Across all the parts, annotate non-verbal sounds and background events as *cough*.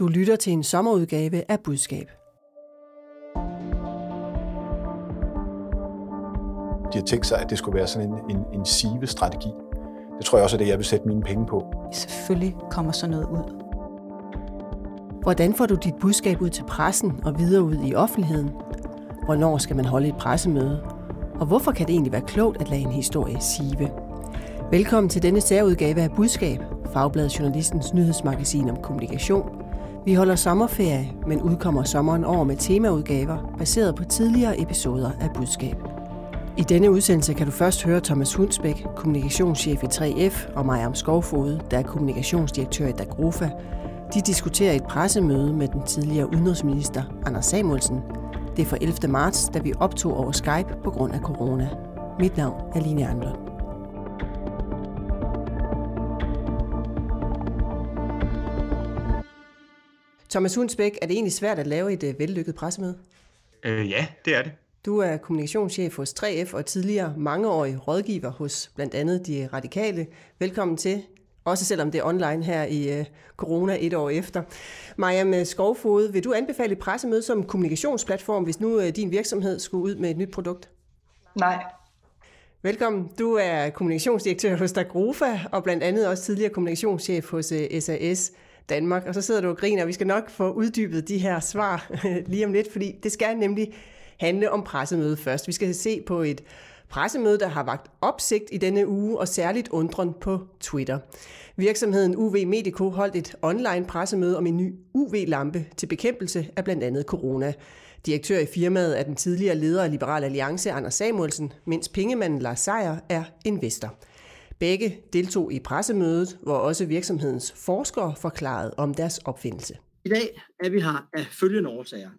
Du lytter til en sommerudgave af Budskab. De har tænkt sig, at det skulle være sådan en, en, en sive-strategi. Det tror jeg også er det, jeg vil sætte mine penge på. Selvfølgelig kommer sådan noget ud. Hvordan får du dit budskab ud til pressen og videre ud i offentligheden? Hvornår skal man holde et pressemøde? Og hvorfor kan det egentlig være klogt at lade en historie sive? Velkommen til denne særudgave af Budskab, Fagbladet Journalistens nyhedsmagasin om kommunikation. Vi holder sommerferie, men udkommer sommeren over med temaudgaver, baseret på tidligere episoder af Budskab. I denne udsendelse kan du først høre Thomas Hundsbæk, kommunikationschef i 3F, og Maja Skovfod, der er kommunikationsdirektør i Dagrofa. De diskuterer et pressemøde med den tidligere udenrigsminister Anders Samuelsen. Det er fra 11. marts, da vi optog over Skype på grund af corona. Mit navn er Line Arnlund. Thomas Hundsbæk, er det egentlig svært at lave et øh, vellykket pressemøde? Øh, ja, det er det. Du er kommunikationschef hos 3F og tidligere mangeårig rådgiver hos blandt andet De Radikale. Velkommen til, også selvom det er online her i uh, corona et år efter. Maja med Skovfod, vil du anbefale et pressemøde som kommunikationsplatform, hvis nu uh, din virksomhed skulle ud med et nyt produkt? Nej. Velkommen. Du er kommunikationsdirektør hos Dagrofa og blandt andet også tidligere kommunikationschef hos øh, SAS. Danmark, og så sidder du og griner, og vi skal nok få uddybet de her svar *laughs* lige om lidt, fordi det skal nemlig handle om pressemødet først. Vi skal se på et pressemøde, der har vagt opsigt i denne uge, og særligt undren på Twitter. Virksomheden UV Medico holdt et online pressemøde om en ny UV-lampe til bekæmpelse af blandt andet corona. Direktør i firmaet er den tidligere leder af Liberal Alliance, Anders Samuelsen, mens pengemanden Lars Seier er investor. Begge deltog i pressemødet, hvor også virksomhedens forskere forklarede om deres opfindelse. I dag er vi her af følgende årsager.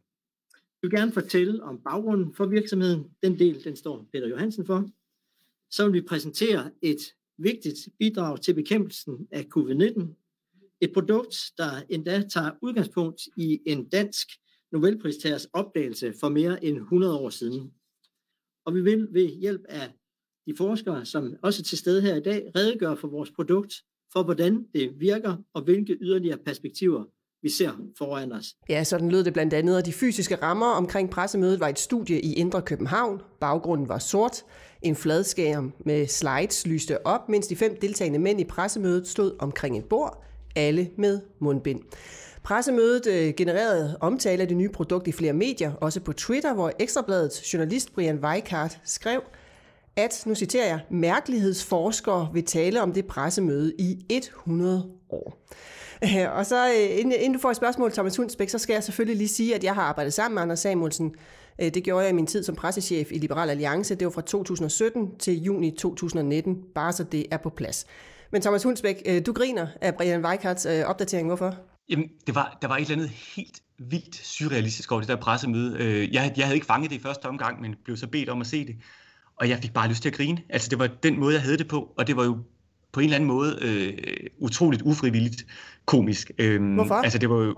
Jeg vil gerne fortælle om baggrunden for virksomheden. Den del, den står Peter Johansen for. Så vil vi præsentere et vigtigt bidrag til bekæmpelsen af covid-19. Et produkt, der endda tager udgangspunkt i en dansk Nobelpristagers opdagelse for mere end 100 år siden. Og vi vil ved hjælp af de forskere, som også er til stede her i dag, redegør for vores produkt, for hvordan det virker og hvilke yderligere perspektiver vi ser foran os. Ja, sådan lød det blandt andet, og de fysiske rammer omkring pressemødet var et studie i Indre København. Baggrunden var sort. En fladskærm med slides lyste op, mens de fem deltagende mænd i pressemødet stod omkring et bord, alle med mundbind. Pressemødet øh, genererede omtale af det nye produkt i flere medier, også på Twitter, hvor Ekstrabladets journalist Brian Weikart skrev – at, nu citerer jeg, mærkelighedsforskere vil tale om det pressemøde i 100 år. *laughs* Og så, øh, inden, du får et spørgsmål, Thomas Hundsbæk, så skal jeg selvfølgelig lige sige, at jeg har arbejdet sammen med Anders Samuelsen. Øh, det gjorde jeg i min tid som pressechef i Liberal Alliance. Det var fra 2017 til juni 2019, bare så det er på plads. Men Thomas Hundsbæk, øh, du griner af Brian Weikarts opdatering. Hvorfor? Jamen, det var, der var et eller andet helt vildt surrealistisk over det der pressemøde. Jeg, jeg havde ikke fanget det i første omgang, men blev så bedt om at se det og jeg fik bare lyst til at grine. Altså det var den måde, jeg havde det på, og det var jo på en eller anden måde øh, utroligt ufrivilligt komisk. Øhm, Hvorfor? Altså det var jo,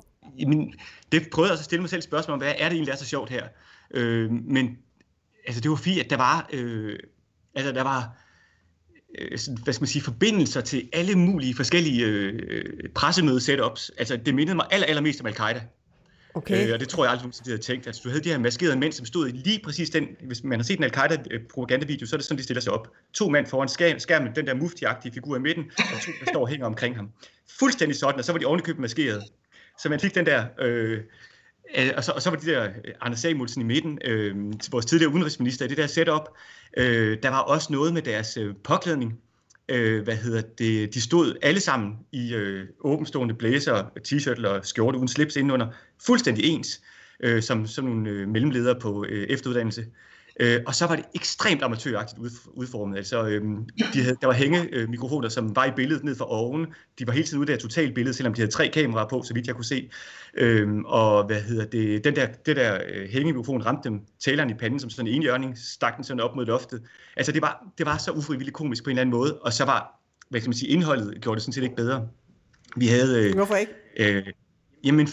min, det prøvede jeg også at stille mig selv spørgsmål om, hvad er det egentlig, der er så sjovt her? Øh, men altså det var fordi, at der var, øh, altså der var, øh, hvad skal man sige, forbindelser til alle mulige forskellige øh, pressemøde setups. Altså det mindede mig aller, allermest om Al-Qaida. Okay. Øh, og det tror jeg aldrig nogensinde, de havde tænkt. Altså, du havde de her maskerede mænd, som stod i lige præcis den, hvis man har set en Al-Qaida-propagandavideo, så er det sådan, de stiller sig op. To mænd foran skærmen, den der muftiagtige figur i midten, og to, der står og hænger omkring ham. Fuldstændig sådan, og så var de ovenikøbet maskeret. Så man fik den der... Øh, øh og, så, og så var de der øh, Anders Samuelsen i midten, øh, vores tidligere udenrigsminister, i det der setup. Øh, der var også noget med deres øh, påklædning øh, hvad hedder det, de stod alle sammen i øh, åbenstående blæser, t-shirt og skjorte uden slips indenunder, fuldstændig ens, øh, som, som nogle øh, mellemledere på øh, efteruddannelse. Øh, og så var det ekstremt amatøragtigt udformet. Altså, øh, de havde, der var hængemikrofoner, som var i billedet ned for oven. De var hele tiden ude der totalt billede, selvom de havde tre kameraer på, så vidt jeg kunne se. Øh, og hvad hedder det, den der, det der øh, hængemikrofon ramte dem taleren i panden som sådan en enhjørning, stak den sådan op mod loftet. Altså det var, det var så ufrivilligt komisk på en eller anden måde, og så var, hvad kan man sige, indholdet gjorde det sådan set ikke bedre. Vi havde... Øh, Hvorfor ikke? Øh, jamen,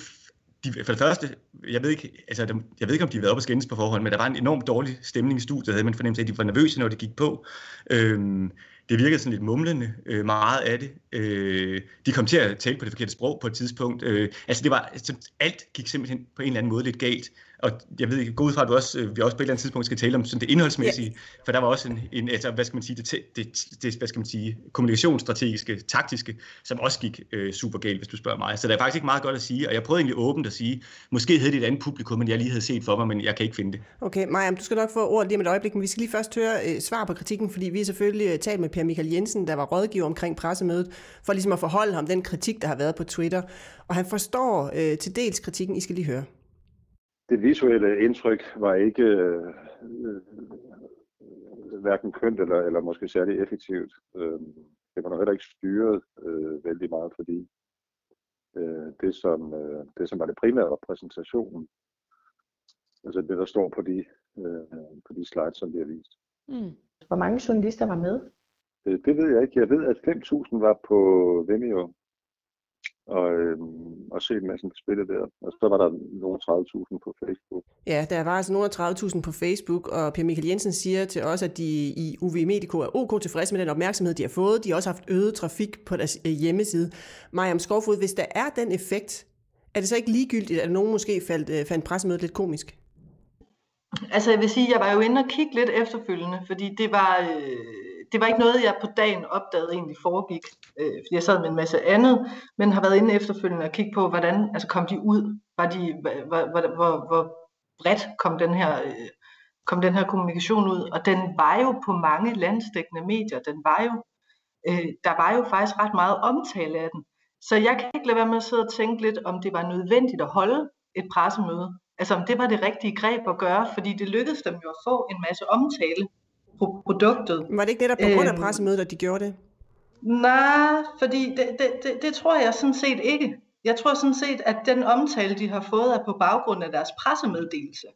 de, for det første, jeg ved, ikke, altså, jeg ved ikke, om de har været op og skændes på forhånd, men der var en enormt dårlig stemning i studiet, havde man fornemmelse af, at de var nervøse, når de gik på. Øhm, det virkede sådan lidt mumlende, øh, meget af det. Øh, de kom til at tale på det forkerte sprog på et tidspunkt. Øh, altså det var, altså, alt gik simpelthen på en eller anden måde lidt galt og jeg ved ikke, gå ud fra, at du også, øh, vi også på et eller andet tidspunkt skal tale om sådan det indholdsmæssige, ja. for der var også en, en altså, hvad skal man sige, det, det, det, hvad skal man sige, kommunikationsstrategiske, taktiske, som også gik øh, super galt, hvis du spørger mig. Så der er faktisk ikke meget godt at sige, og jeg prøvede egentlig åbent at sige, måske havde det et andet publikum, men jeg lige havde set for mig, men jeg kan ikke finde det. Okay, Maja, du skal nok få ordet lige om et øjeblik, men vi skal lige først høre øh, svar på kritikken, fordi vi har selvfølgelig øh, talt med Per Michael Jensen, der var rådgiver omkring pressemødet, for ligesom at forholde ham den kritik, der har været på Twitter. Og han forstår øh, til dels kritikken, I skal lige høre det visuelle indtryk var ikke øh, øh, hverken kønt eller, eller måske særlig effektivt. Øh, det var nok heller ikke styret øh, vældig meget, fordi øh, det, som, øh, det, som var det primære, var præsentationen. Altså det, der står på de, øh, på de slides, som vi har vist. Mm. Hvor mange journalister var med? Det, det ved jeg ikke. Jeg ved, at 5.000 var på Vimeo og, øh, og se en masse spille der. Og så var der nogle 30.000 på Facebook. Ja, der var altså nogle 30.000 på Facebook, og Per Michael Jensen siger til os, at de i UV Medico er ok tilfredse med den opmærksomhed, de har fået. De har også haft øget trafik på deres øh, hjemmeside. Mariam Skovfod, hvis der er den effekt, er det så ikke ligegyldigt, at nogen måske faldt, øh, fandt pressemødet lidt komisk? Altså jeg vil sige, jeg var jo inde og kigge lidt efterfølgende, fordi det var... Øh det var ikke noget, jeg på dagen opdagede egentlig foregik, øh, fordi jeg sad med en masse andet, men har været inde efterfølgende og kigge på, hvordan altså kom de ud, var de, hvor, hvor, hvor, hvor bredt kom den her øh, kom den her kommunikation ud, og den var jo på mange landstækkende medier, den var jo, øh, der var jo faktisk ret meget omtale af den. Så jeg kan ikke lade være med at sidde og tænke lidt, om det var nødvendigt at holde et pressemøde. Altså om det var det rigtige greb at gøre, fordi det lykkedes dem jo at få en masse omtale produktet. Var det ikke netop på grund af øhm, pressemødet, at de gjorde det? Nej, fordi det, det, det, det tror jeg sådan set ikke. Jeg tror sådan set, at den omtale, de har fået, er på baggrund af deres pressemeddelelse.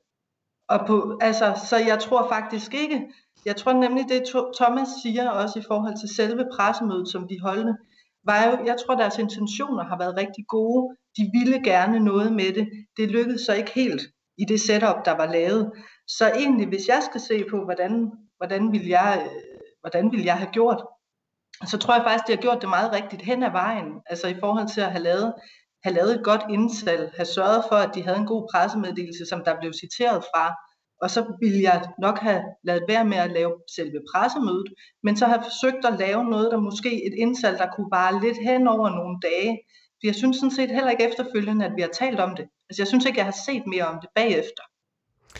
Og på, altså, så jeg tror faktisk ikke, jeg tror nemlig det Thomas siger også i forhold til selve pressemødet, som de holdte, var jo, jeg tror deres intentioner har været rigtig gode. De ville gerne noget med det. Det lykkedes så ikke helt i det setup, der var lavet. Så egentlig, hvis jeg skal se på, hvordan hvordan ville jeg, øh, hvordan ville jeg have gjort? Så tror jeg faktisk, det har gjort det meget rigtigt hen ad vejen, altså i forhold til at have lavet, have lavet et godt indsalg, have sørget for, at de havde en god pressemeddelelse, som der blev citeret fra, og så ville jeg nok have lavet være med at lave selve pressemødet, men så have forsøgt at lave noget, der måske et indsalg, der kunne vare lidt hen over nogle dage. For jeg synes sådan set heller ikke efterfølgende, at vi har talt om det. Altså jeg synes ikke, jeg har set mere om det bagefter.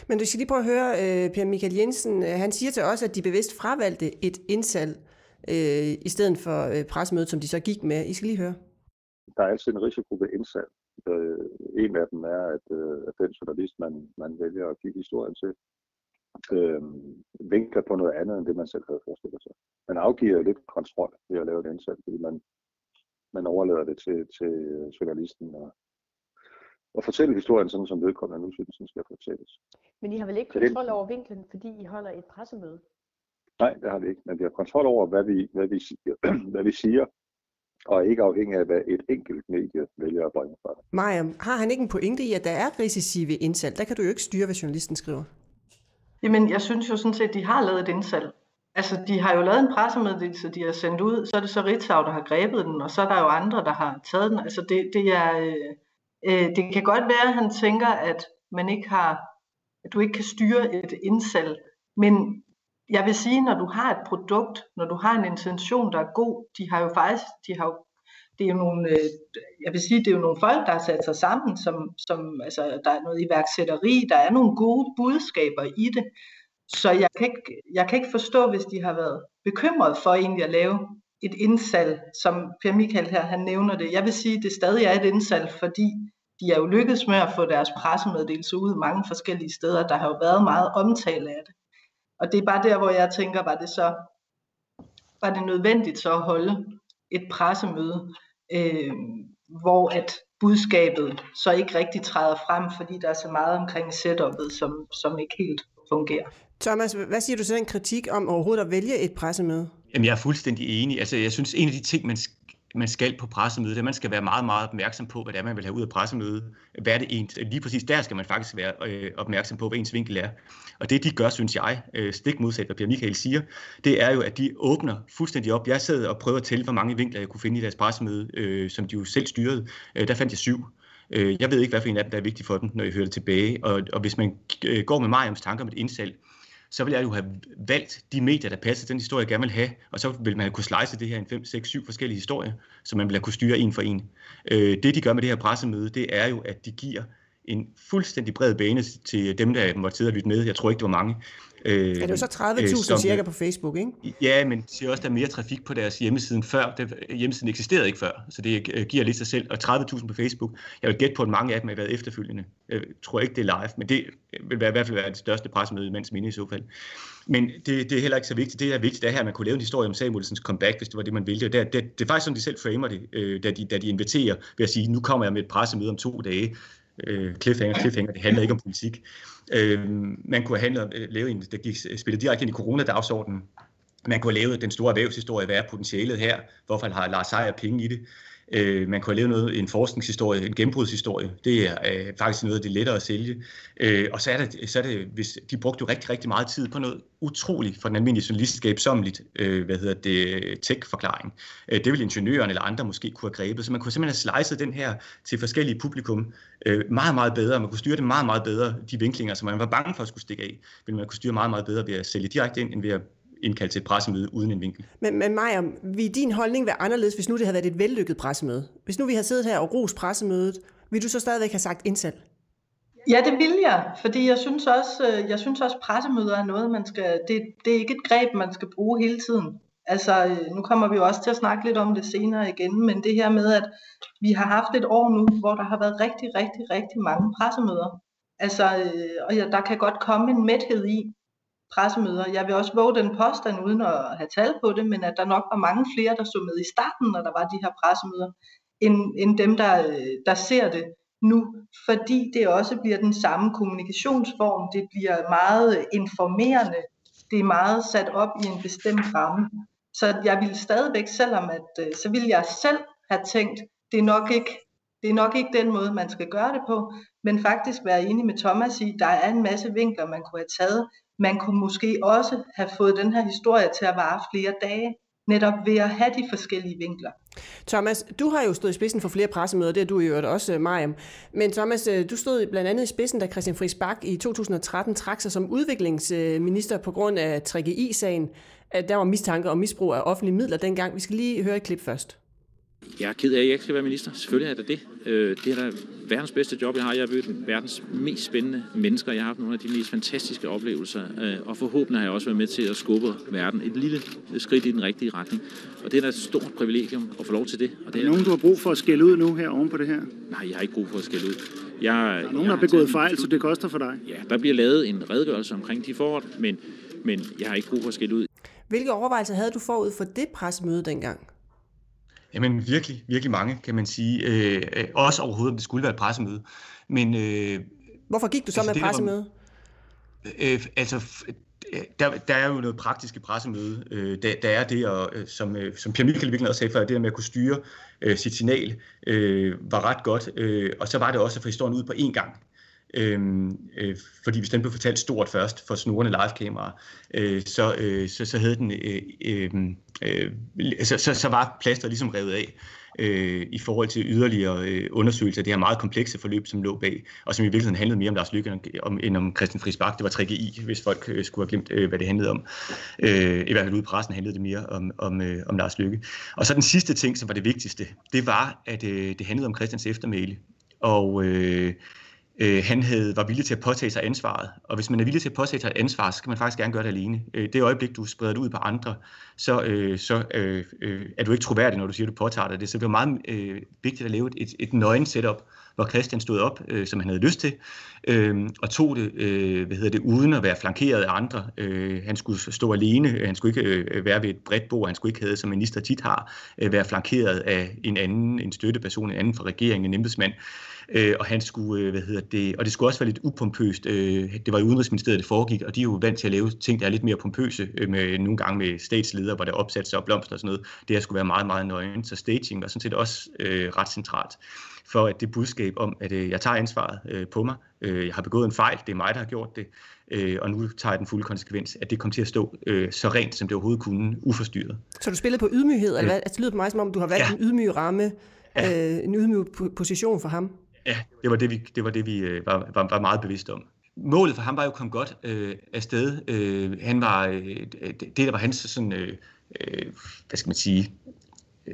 Men du skal lige prøve at høre, uh, Per Michael Jensen, uh, han siger til os, at de bevidst fravalgte et indsalg uh, i stedet for uh, pressemødet, som de så gik med. I skal lige høre. Der er altid en risiko ved indsalg. Uh, en af dem er, at, uh, at den journalist, man, man vælger at give historien til, uh, vinkler på noget andet, end det man selv havde forestillet sig. Man afgiver lidt kontrol ved at lave et indsalg, fordi man, man overlader det til, til journalisten og, og fortælle historien sådan, som vedkommende nu synes, den skal fortælles. Men I har vel ikke kontrol over vinklen, fordi I holder et pressemøde? Nej, det har vi ikke. Men vi har kontrol over, hvad vi, hvad vi, siger, *clears throat* hvad vi siger, og ikke afhængig af, hvad et enkelt medie vælger at bringe fra. Maja, har han ikke en pointe i, at der er risici ved indsalg? Der kan du jo ikke styre, hvad journalisten skriver. Jamen, jeg synes jo sådan set, at de har lavet et indsalg. Altså, de har jo lavet en pressemeddelelse, de har sendt ud, så er det så Ritzau, der har grebet den, og så er der jo andre, der har taget den. Altså, det, det er... Øh Øh, det kan godt være, at han tænker, at man ikke har, at du ikke kan styre et indsalg, men jeg vil sige, når du har et produkt, når du har en intention, der er god, de har jo faktisk, de har jo, det er jo nogle, øh, jeg vil sige, det er jo nogle folk, der har sat sig sammen, som, som altså, der er noget iværksætteri, der er nogle gode budskaber i det. Så jeg kan, ikke, jeg kan ikke forstå, hvis de har været bekymret for egentlig at lave et indsalg, som Per Michael her, han nævner det. Jeg vil sige, at det stadig er et indsalg, fordi de er jo lykkedes med at få deres pressemeddelelse ud mange forskellige steder. Der har jo været meget omtale af det. Og det er bare der, hvor jeg tænker, var det så var det nødvendigt så at holde et pressemøde, øh, hvor at budskabet så ikke rigtig træder frem, fordi der er så meget omkring setupet, som, som ikke helt fungerer. Thomas, hvad siger du til den kritik om overhovedet at vælge et pressemøde? Jamen, jeg er fuldstændig enig. Altså, jeg synes, en af de ting, man man skal på pressemødet, at man skal være meget, meget opmærksom på, hvad det er, man vil have ud af pressemødet. Hvad er det ens? Lige præcis der skal man faktisk være øh, opmærksom på, hvad ens vinkel er. Og det, de gør, synes jeg, øh, stik modsat, hvad Pierre Michael siger, det er jo, at de åbner fuldstændig op. Jeg sad og prøvede at tælle, hvor mange vinkler jeg kunne finde i deres pressemøde, øh, som de jo selv styrede. Øh, der fandt jeg syv. Øh, jeg ved ikke, hvad for en af dem, der er vigtig for dem, når jeg hører det tilbage. Og, og hvis man øh, går med mig om tanker om et indsalg, så vil jeg jo have valgt de medier, der passer den historie, jeg gerne vil have, og så vil man kunne slice det her i 5, 6, 7 forskellige historier, som man vil kunne styre en for en. Øh, det, de gør med det her pressemøde, det er jo, at de giver en fuldstændig bred bane til dem, der måtte sidde og lytte med. Jeg tror ikke, det var mange. Øh, ja, det jo så 30.000 øh, cirka på Facebook, ikke? Ja, men det er også, der er mere trafik på deres hjemmeside før. Det, hjemmesiden eksisterede ikke før, så det øh, giver lidt sig selv. Og 30.000 på Facebook. Jeg vil gætte på, at mange af dem har været efterfølgende. Jeg tror ikke, det er live, men det vil være, i hvert fald være det største pressemøde i mands minde i så fald. Men det, det er heller ikke så vigtigt. Det er vigtigt, er her, at man kunne lave en historie om Samuelsens comeback, hvis det var det, man ville. Det, det, det er faktisk sådan, de selv framer det, øh, da, de, da de inviterer ved at sige, nu kommer jeg med et pressemøde om to dage. Øh, cliffhanger, cliffhanger, det handler ikke om politik. Øh, man kunne have handlet, øh, en, der gik, øh, spillet direkte ind i coronadagsordenen. Man kunne have lavet den store erhvervshistorie, hvad er potentialet her? Hvorfor har Lars Seier penge i det? Øh, man kunne have lavet noget, en forskningshistorie, en gennembrudshistorie. Det er øh, faktisk noget af det lettere at sælge. Øh, og så er, det, så er det, hvis de brugte jo rigtig, rigtig meget tid på noget utroligt for den almindelige journalistskab somligt, øh, hvad hedder det, tech-forklaring. Øh, det ville ingeniøren eller andre måske kunne have grebet. Så man kunne simpelthen have slicet den her til forskellige publikum øh, meget, meget bedre. Man kunne styre det meget, meget bedre, de vinklinger, som man var bange for at skulle stikke af, ville man kunne styre meget, meget bedre ved at sælge direkte ind, end ved at indkaldt til et pressemøde uden en vinkel. Men, men Maja, vil din holdning være anderledes, hvis nu det havde været et vellykket pressemøde? Hvis nu vi havde siddet her og ros pressemødet, vil du så stadigvæk have sagt indsat? Ja, det vil jeg, fordi jeg synes også, øh, jeg synes også pressemøder er noget, man skal, det, det er ikke et greb, man skal bruge hele tiden. Altså, øh, nu kommer vi jo også til at snakke lidt om det senere igen, men det her med, at vi har haft et år nu, hvor der har været rigtig, rigtig, rigtig mange pressemøder. Altså, øh, og ja, der kan godt komme en mæthed i, pressemøder. Jeg vil også våge den påstand uden at have tal på det, men at der nok var mange flere, der så med i starten, når der var de her pressemøder, end, end dem, der, der ser det nu, fordi det også bliver den samme kommunikationsform. Det bliver meget informerende. Det er meget sat op i en bestemt ramme. Så jeg vil stadigvæk, selvom at, øh, så vil jeg selv have tænkt, det er nok ikke det er nok ikke den måde, man skal gøre det på, men faktisk være enig med Thomas i, der er en masse vinkler, man kunne have taget, man kunne måske også have fået den her historie til at vare flere dage, netop ved at have de forskellige vinkler. Thomas, du har jo stået i spidsen for flere pressemøder, det er du jo også, øh, Mariam. Men Thomas, øh, du stod blandt andet i spidsen, da Christian Friis Bak i 2013 trak sig som udviklingsminister på grund af 3GI-sagen. Der var mistanke om misbrug af offentlige midler dengang. Vi skal lige høre et klip først. Jeg er ked af, at jeg ikke skal være minister. Selvfølgelig er det det. Øh, det er da verdens bedste job, jeg har. Jeg har mødt verdens mest spændende mennesker. Jeg har haft nogle af de mest fantastiske oplevelser. Øh, og forhåbentlig har jeg også været med til at skubbe verden et lille skridt i den rigtige retning. Og det er da et stort privilegium at få lov til det. Og det er, er nogen, du har brug for at skælde ud nu her oven på det her? Nej, jeg har ikke brug for at skælde ud. Jeg, der er nogen, der har begået fejl, så det koster for dig. Ja, der bliver lavet en redegørelse omkring de forhold, men, men jeg har ikke brug for at skælde ud. Hvilke overvejelser havde du forud for det pressemøde dengang? Jamen virkelig, virkelig mange, kan man sige. Øh, øh, også overhovedet, om det skulle være et pressemøde. Men, øh, Hvorfor gik du så altså, med pressemøde? Øh, altså, der, der er jo noget praktisk i pressemøde. Øh, der, der er det, og, øh, som, øh, som Pierre Michael virkelig også sagde før, det med at kunne styre øh, sit signal øh, var ret godt. Øh, og så var det også at få historien ud på én gang. Øhm, øh, fordi hvis den blev fortalt stort først for snurrende livekameraer, øh, så, øh, så, så havde den øh, øh, øh, så, så, så var plaster ligesom revet af øh, i forhold til yderligere øh, undersøgelser af det her meget komplekse forløb, som lå bag, og som i virkeligheden handlede mere om Lars Lykke om, end om Christian Friis Bak. Det var 3GI, hvis folk øh, skulle have glemt, øh, hvad det handlede om. Øh, I hvert fald ude i pressen handlede det mere om, om, øh, om Lars Lykke. Og så den sidste ting, som var det vigtigste, det var, at øh, det handlede om Christians eftermæle. Og øh, øh, han havde, var villig til at påtage sig ansvaret. Og hvis man er villig til at påtage sig et ansvar, så kan man faktisk gerne gøre det alene. Øh, det øjeblik, du spreder det ud på andre, så, øh, så øh, øh, er du ikke troværdig, når du siger, at du påtager dig det. Så det er meget øh, vigtigt at lave et, et nøgen setup, hvor Christian stod op, øh, som han havde lyst til, øh, og tog det, øh, hvad hedder det, uden at være flankeret af andre. Øh, han skulle stå alene, øh, han skulle ikke øh, være ved et bredt bord, han skulle ikke have, som minister tit har, øh, være flankeret af en anden, en støtteperson, en anden fra regeringen, en embedsmand øh, og han skulle, øh, hvad hedder det, og det skulle også være lidt upompøst. Øh, det var i Udenrigsministeriet, det foregik, og de er jo vant til at lave ting, der er lidt mere pompøse, øh, med nogle gange med statsledere, hvor der opsat sig og blomster og sådan noget. Det her skulle være meget, meget nøgen, så staging var sådan set også øh, ret centralt for at det budskab om, at øh, jeg tager ansvaret øh, på mig, øh, jeg har begået en fejl, det er mig, der har gjort det, øh, og nu tager jeg den fulde konsekvens, at det kom til at stå øh, så rent, som det overhovedet kunne, uforstyrret. Så du spillede på ydmyghed, eller hvad? Altså, det lyder på mig, som om du har valgt ja. en ydmyg ramme, ja. øh, en ydmyg position for ham. Ja, det var det, vi, det, var, det, vi øh, var, var, var meget bevidste om. Målet for ham var jo kommet godt øh, afsted. Øh, han var, øh, det, der var hans sådan, øh, hvad skal man sige,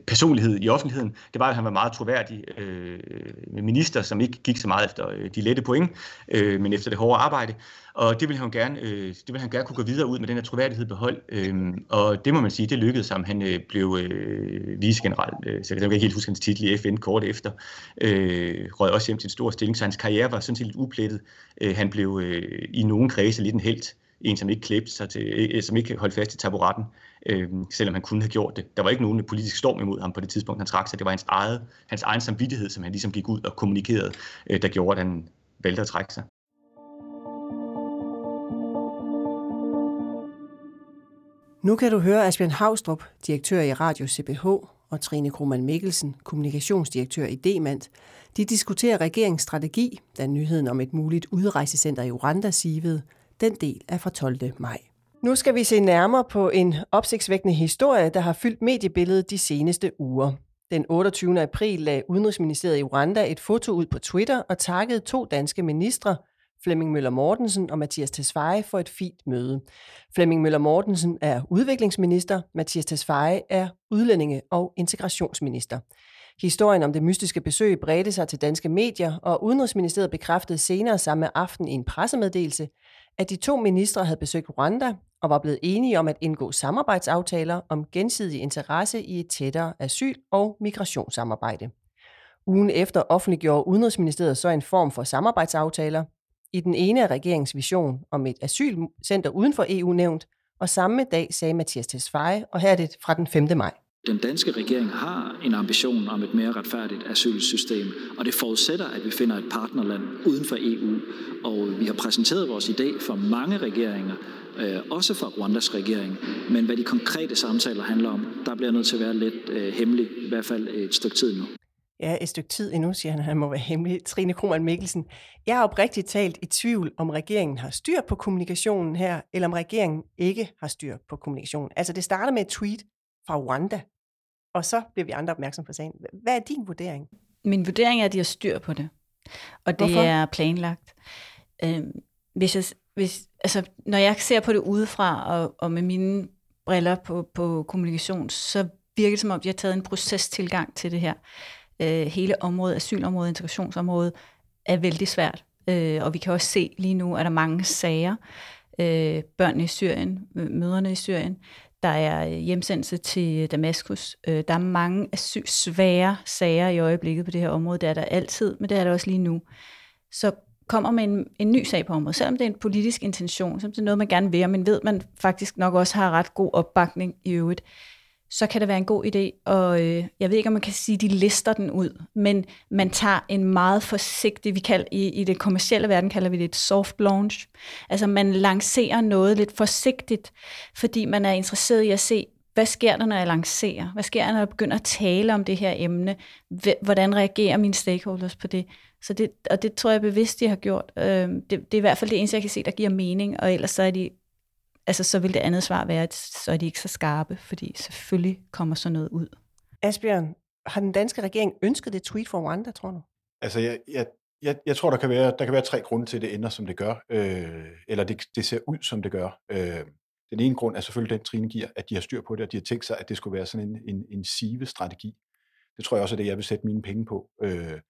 personlighed i offentligheden, det var, at han var meget troværdig øh, minister, som ikke gik så meget efter øh, de lette point, øh, men efter det hårde arbejde. Og det vil han gerne, øh, det vil han gerne kunne gå videre ud med den her troværdighed behold. Øh, og det må man sige, det lykkedes ham. Han øh, blev øh, vicegeneral, øh, så jeg kan ikke helt huske hans titel i FN kort efter. Øh, røg også hjem til en stor stilling, så hans karriere var sådan set lidt uplettet. Øh, han blev øh, i nogle kredse lidt en helt en, som ikke klæbte sig til, som ikke holdt fast i taburetten, øh, selvom han kunne have gjort det. Der var ikke nogen politisk storm imod ham på det tidspunkt, han trak sig. Det var hans, eget, hans egen samvittighed, som han ligesom gik ud og kommunikerede, øh, der gjorde, at han valgte at trække sig. Nu kan du høre Asbjørn Havstrup, direktør i Radio CBH, og Trine Krohmann Mikkelsen, kommunikationsdirektør i Demand. De diskuterer regeringsstrategi, da nyheden om et muligt udrejsecenter i Rwanda sivede. Den del er fra 12. maj. Nu skal vi se nærmere på en opsigtsvækkende historie, der har fyldt mediebilledet de seneste uger. Den 28. april lagde Udenrigsministeriet i Rwanda et foto ud på Twitter og takkede to danske ministre, Flemming Møller Mortensen og Mathias Tesfaye for et fint møde. Flemming Møller Mortensen er udviklingsminister, Mathias Tesfaye er udlændinge- og integrationsminister. Historien om det mystiske besøg bredte sig til danske medier, og Udenrigsministeriet bekræftede senere samme aften i en pressemeddelelse, at de to ministre havde besøgt Rwanda og var blevet enige om at indgå samarbejdsaftaler om gensidig interesse i et tættere asyl- og migrationssamarbejde. Ugen efter offentliggjorde Udenrigsministeriet så en form for samarbejdsaftaler. I den ene af regeringens vision om et asylcenter uden for EU nævnt, og samme dag sagde Mathias Tesfaye, og her er det fra den 5. maj. Den danske regering har en ambition om et mere retfærdigt asylsystem, og det forudsætter, at vi finder et partnerland uden for EU. Og vi har præsenteret vores idé for mange regeringer, øh, også for Rwandas regering. Men hvad de konkrete samtaler handler om, der bliver nødt til at være lidt øh, hemmelig, i hvert fald et stykke tid nu. Ja, et stykke tid endnu, siger han, han må være hemmelig. Trine Krohmann Mikkelsen. Jeg har oprigtigt talt i tvivl, om regeringen har styr på kommunikationen her, eller om regeringen ikke har styr på kommunikationen. Altså, det starter med et tweet fra Rwanda, og så bliver vi andre opmærksom på sagen. Hvad er din vurdering? Min vurdering er, at de har styr på det. Og det Hvorfor? er planlagt. Øhm, hvis jeg, hvis, altså, når jeg ser på det udefra, og, og med mine briller på, på kommunikation, så virker det som om, de har taget en procestilgang til det her. Øh, hele området, asylområdet, integrationsområdet, er vældig svært. Øh, og vi kan også se lige nu, at der er mange sager, øh, børnene i Syrien, møderne i Syrien, der er øh, hjemsendelse til øh, Damaskus. Øh, der er mange svære sager i øjeblikket på det her område. Det er der altid, men det er der også lige nu. Så kommer med en, en ny sag på området, selvom det er en politisk intention, selvom det er noget, man gerne vil, men ved, man faktisk nok også har ret god opbakning i øvrigt, så kan det være en god idé. Og øh, jeg ved ikke, om man kan sige, at de lister den ud, men man tager en meget forsigtig, vi kalder, i, i det kommercielle verden kalder vi det et soft launch. Altså man lancerer noget lidt forsigtigt, fordi man er interesseret i at se, hvad sker der, når jeg lancerer? Hvad sker der, når jeg begynder at tale om det her emne? Hvordan reagerer mine stakeholders på det? Så det, og det tror jeg bevidst, de har gjort. Øh, det, det er i hvert fald det eneste, jeg kan se, der giver mening, og ellers så er de altså så vil det andet svar være, at så er de ikke så skarpe, fordi selvfølgelig kommer sådan noget ud. Asbjørn, har den danske regering ønsket det tweet fra Rwanda, tror du? Altså, jeg, jeg, jeg, jeg tror, der kan, være, der kan være tre grunde til, at det ender, som det gør, øh, eller det, det ser ud, som det gør. Øh, den ene grund er selvfølgelig den, Trine giver, at de har styr på det, og de har tænkt sig, at det skulle være sådan en, en, en sive-strategi. Det tror jeg også er det, jeg vil sætte mine penge på. Øh,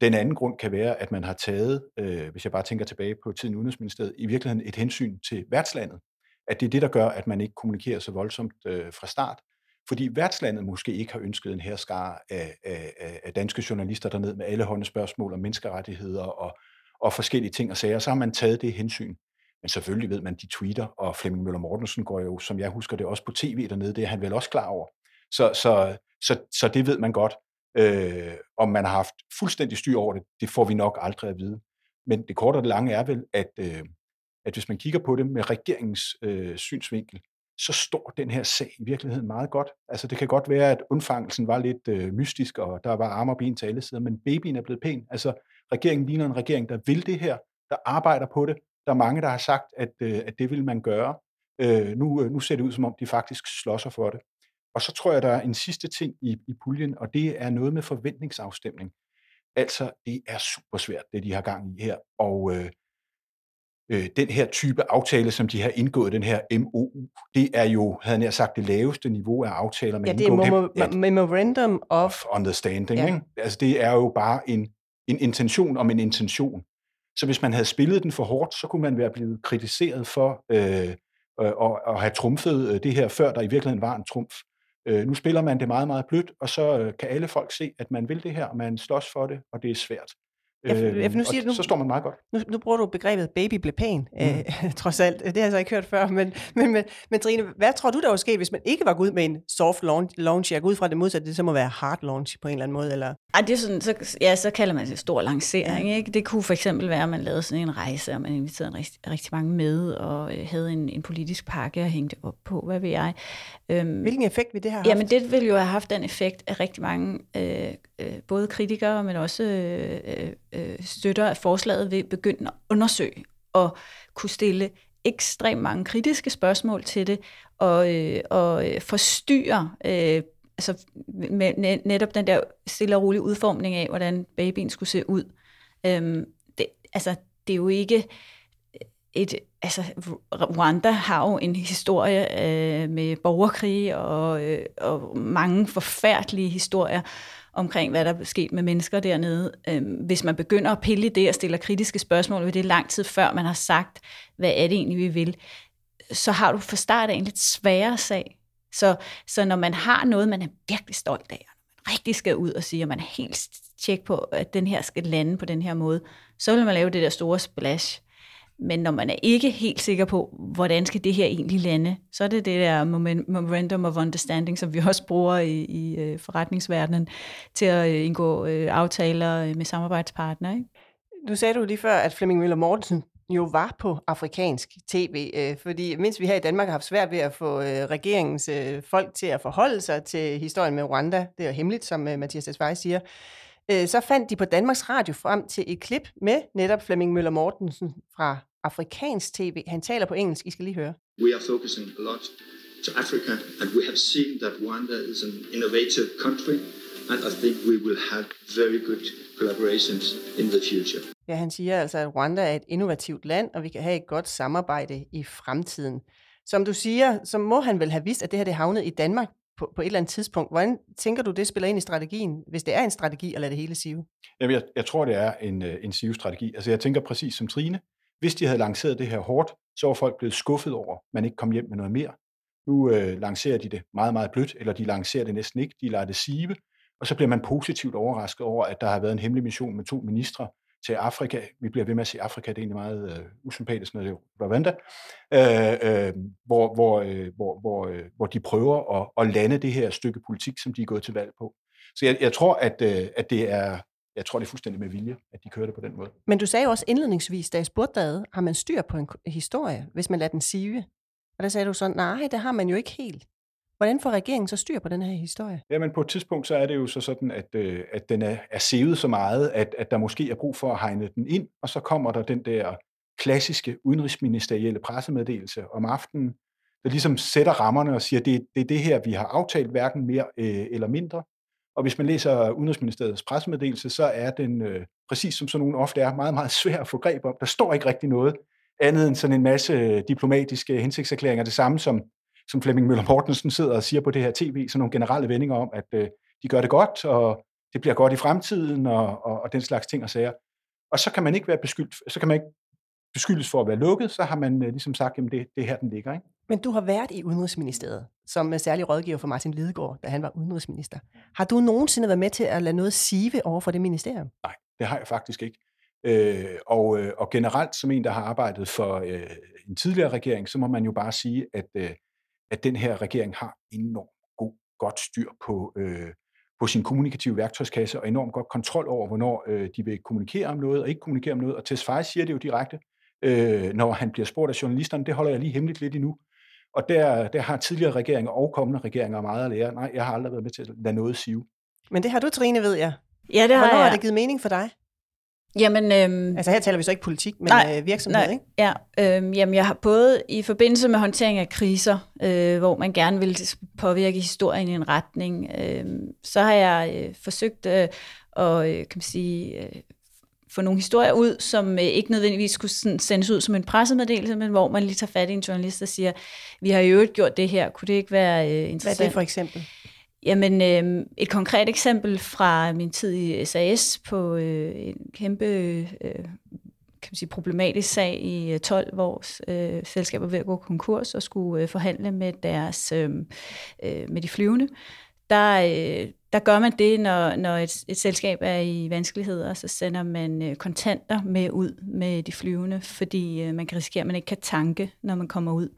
den anden grund kan være, at man har taget, øh, hvis jeg bare tænker tilbage på tiden i Udenrigsministeriet, i virkeligheden et hensyn til værtslandet at det er det, der gør, at man ikke kommunikerer så voldsomt øh, fra start. fordi værtslandet måske ikke har ønsket en herskare af, af, af danske journalister derned med alle hånde spørgsmål om menneskerettigheder og, og forskellige ting og sager, så har man taget det hensyn. Men selvfølgelig ved man, de tweeter, og Flemming Møller Mortensen går jo, som jeg husker det, også på tv dernede, det er han vel også klar over. Så, så, så, så det ved man godt. Øh, om man har haft fuldstændig styr over det, det får vi nok aldrig at vide. Men det korte og det lange er vel, at, øh, at hvis man kigger på det med regeringens øh, synsvinkel, så står den her sag i virkeligheden meget godt. Altså det kan godt være, at undfangelsen var lidt øh, mystisk, og der var arme og ben til alle sider, men babyen er blevet pæn. Altså regeringen ligner en regering, der vil det her, der arbejder på det. Der er mange, der har sagt, at, øh, at det vil man gøre. Øh, nu, øh, nu ser det ud, som om de faktisk slås for det. Og så tror jeg, der er en sidste ting i, i puljen, og det er noget med forventningsafstemning. Altså, det er super svært, det de har gang i her. Og øh, øh, den her type aftale, som de har indgået, den her MOU, det er jo, havde jeg sagt, det laveste niveau af aftaler, man Ja, det er memo- Memorandum of... of understanding. Ja. Ikke? Altså, det er jo bare en, en intention om en intention. Så hvis man havde spillet den for hårdt, så kunne man være blevet kritiseret for øh, øh, at, at have trumfet øh, det her, før der i virkeligheden var en trumf. Øh, nu spiller man det meget, meget blødt, og så øh, kan alle folk se, at man vil det her, og man slås for det, og det er svært. Ja, for- ja, for nu og siger du- så står man meget godt. Nu, nu bruger du begrebet baby blev pæn, mm. øh, *laughs* trods alt. Det har jeg så ikke hørt før. Men, men, men, men Trine, hvad tror du, der var sket, hvis man ikke var gået ud med en soft launch? launch? Jeg går ud fra det modsatte, det så må være hard launch på en eller anden måde. Eller? Ej, det er sådan, så, ja, så kalder man det stor lancering. Ikke? Det kunne for eksempel være, at man lavede sådan en rejse, og man inviterede en rigtig, rigtig mange med, og øh, havde en, en politisk pakke og hængte op på, hvad ved jeg. Øhm, Hvilken effekt vil det have haft? Jamen, det ville jo have haft den effekt, at rigtig mange, øh, øh, både kritikere, men også øh, øh, øh støtter af forslaget, vil begynde at undersøge og kunne stille ekstremt mange kritiske spørgsmål til det, og, øh, og øh, forstyrre øh, altså med netop den der stille og rolige udformning af, hvordan babyen skulle se ud. Øhm, det, altså, det er jo ikke et, altså Rwanda har jo en historie øh, med borgerkrig og, øh, og mange forfærdelige historier omkring, hvad der er sket med mennesker dernede. Øhm, hvis man begynder at pille i det og stiller kritiske spørgsmål ved det lang tid før man har sagt, hvad er det egentlig, vi vil, så har du fra start af en lidt sværere sag. Så, så når man har noget, man er virkelig stolt af, og man rigtig skal ud og sige, at man er helt tjek på, at den her skal lande på den her måde, så vil man lave det der store splash. Men når man er ikke helt sikker på, hvordan skal det her egentlig lande, så er det det der memorandum of understanding, som vi også bruger i, i øh, forretningsverdenen til at øh, indgå øh, aftaler med samarbejdspartnere. Ikke? Nu sagde du lige før, at Flemming Møller Mortensen jo var på afrikansk tv, øh, fordi mens vi her i Danmark har haft svært ved at få øh, regeringens øh, folk til at forholde sig til historien med Rwanda, det er jo hemmeligt, som øh, Mathias Desvej siger, øh, så fandt de på Danmarks Radio frem til et klip med netop Flemming Møller Mortensen fra afrikansk tv. Han taler på engelsk, I skal lige høre. We are focusing a lot to Africa, and we have seen that Rwanda is an innovative country, and I think we will have very good collaborations in the future. Ja, han siger altså, at Rwanda er et innovativt land, og vi kan have et godt samarbejde i fremtiden. Som du siger, så må han vel have vidst, at det her det havnet i Danmark på, på et eller andet tidspunkt. Hvordan tænker du, det spiller ind i strategien, hvis det er en strategi at lade det hele sive? Jamen, jeg, jeg tror, det er en, øh, en sive-strategi. Altså, jeg tænker præcis som Trine. Hvis de havde lanceret det her hårdt, så var folk blevet skuffet over, at man ikke kom hjem med noget mere. Nu øh, lancerer de det meget, meget blødt, eller de lancerer det næsten ikke. De lader det sive, og så bliver man positivt overrasket over, at der har været en hemmelig mission med to ministre til Afrika. Vi bliver ved med at sige Afrika, det er egentlig meget øh, usympatisk, når det er Rwanda, øh, øh, hvor, hvor, øh, hvor, hvor, øh, hvor de prøver at, at lande det her stykke politik, som de er gået til valg på. Så jeg, jeg tror, at, øh, at det er, jeg tror, det er fuldstændig med vilje, at de kører det på den måde. Men du sagde jo også indledningsvis, da jeg spurgte dig, har man styr på en historie, hvis man lader den sive? Og der sagde du sådan, nej, det har man jo ikke helt. Hvordan får regeringen så styr på den her historie? Jamen på et tidspunkt, så er det jo så sådan, at, øh, at den er, er sevet så meget, at, at der måske er brug for at hegne den ind, og så kommer der den der klassiske udenrigsministerielle pressemeddelelse om aftenen, der ligesom sætter rammerne og siger, det, det er det her, vi har aftalt, hverken mere øh, eller mindre. Og hvis man læser Udenrigsministeriets pressemeddelelse, så er den, øh, præcis som sådan nogen ofte er, meget, meget svær at få greb om. Der står ikke rigtig noget andet end sådan en masse øh, diplomatiske hensigtserklæringer. Det samme som, som Flemming Møller Mortensen sidder og siger på det her tv, sådan nogle generelle vendinger om, at øh, de gør det godt, og det bliver godt i fremtiden, og, og, og den slags ting og sager. Og så kan man ikke være beskyldt, så kan man ikke beskyldes for at være lukket, så har man øh, ligesom sagt, at det, det er her, den ligger. Ikke? Men du har været i Udenrigsministeriet som særlig rådgiver for Martin Lidegaard, da han var udenrigsminister. Har du nogensinde været med til at lade noget sive over for det ministerium? Nej, det har jeg faktisk ikke. Øh, og, øh, og generelt som en, der har arbejdet for øh, en tidligere regering, så må man jo bare sige, at, øh, at den her regering har enormt god, godt styr på, øh, på sin kommunikative værktøjskasse og enormt godt kontrol over, hvornår øh, de vil kommunikere om noget og ikke kommunikere om noget. Og Tesfaye siger det jo direkte, øh, når han bliver spurgt af journalisterne. Det holder jeg lige hemmeligt lidt endnu. Og der, der har tidligere regeringer og kommende regeringer meget at lære. Nej, jeg har aldrig været med til at lade noget sive. Men det har du, Trine, ved jeg. Ja, det har Hvornår jeg. har det givet mening for dig? Jamen, øhm, Altså her taler vi så ikke politik, men nej, øh, virksomhed, nej, ikke? Ja, øhm, jamen jeg har både i forbindelse med håndtering af kriser, øh, hvor man gerne vil påvirke historien i en retning, øh, så har jeg øh, forsøgt øh, at øh, kan man sige, øh, få nogle historier ud, som øh, ikke nødvendigvis skulle sendes ud som en pressemeddelelse, men hvor man lige tager fat i en journalist og siger, vi har jo øvrigt gjort det her, kunne det ikke være øh, interessant? Hvad er det for eksempel? Jamen, øh, et konkret eksempel fra min tid i SAS på øh, en kæmpe øh, kan man sige, problematisk sag i 12, hvor øh, øh selskaber ved at gå konkurs og skulle øh, forhandle med deres øh, øh, med de flyvende. Der, øh, der gør man det, når, når et, et selskab er i vanskeligheder, så sender man øh, kontanter med ud med de flyvende, fordi øh, man kan risikere, at man ikke kan tanke, når man kommer ud.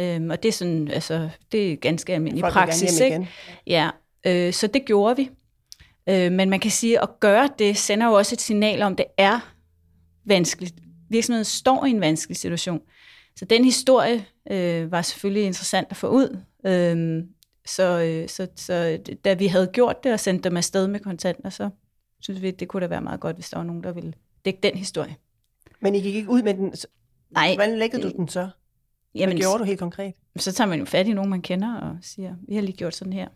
Øhm, og det er sådan, altså, det er ganske almindelig Folk praksis, ikke? igen. Ja, øh, så det gjorde vi. Øh, men man kan sige, at gøre det sender jo også et signal om, at det er vanskeligt. Virksomheden står i en vanskelig situation. Så den historie øh, var selvfølgelig interessant at få ud. Øh, så, øh, så, så da vi havde gjort det og sendt dem afsted med kontanter, så synes vi, det kunne da være meget godt, hvis der var nogen, der ville dække den historie. Men I gik ikke ud med den. Nej. Hvordan læggede du den så? Hvad gjorde du helt konkret? Så tager man jo fat i nogen, man kender, og siger, vi har lige gjort sådan her.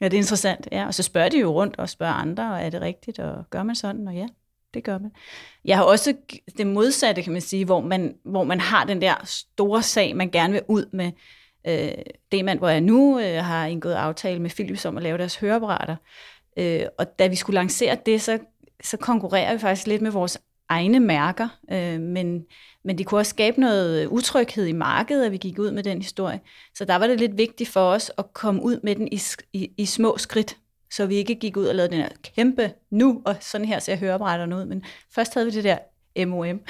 Ja, det er interessant, ja. Og så spørger de jo rundt og spørger andre, og er det rigtigt, og gør man sådan, og ja, det gør man. Jeg har også det modsatte, kan man sige, hvor man, hvor man har den der store sag, man gerne vil ud med. Øh, det mand, hvor jeg nu øh, har indgået aftale med Philips om at lave deres høreapparater. Øh, og da vi skulle lancere det, så, så konkurrerer vi faktisk lidt med vores egne mærker, øh, men, men det kunne også skabe noget øh, utryghed i markedet, at vi gik ud med den historie. Så der var det lidt vigtigt for os at komme ud med den i, i, i små skridt, så vi ikke gik ud og lavede den her kæmpe nu, og sådan her ser høreapparaterne ud. Men først havde vi det der *laughs* MOM,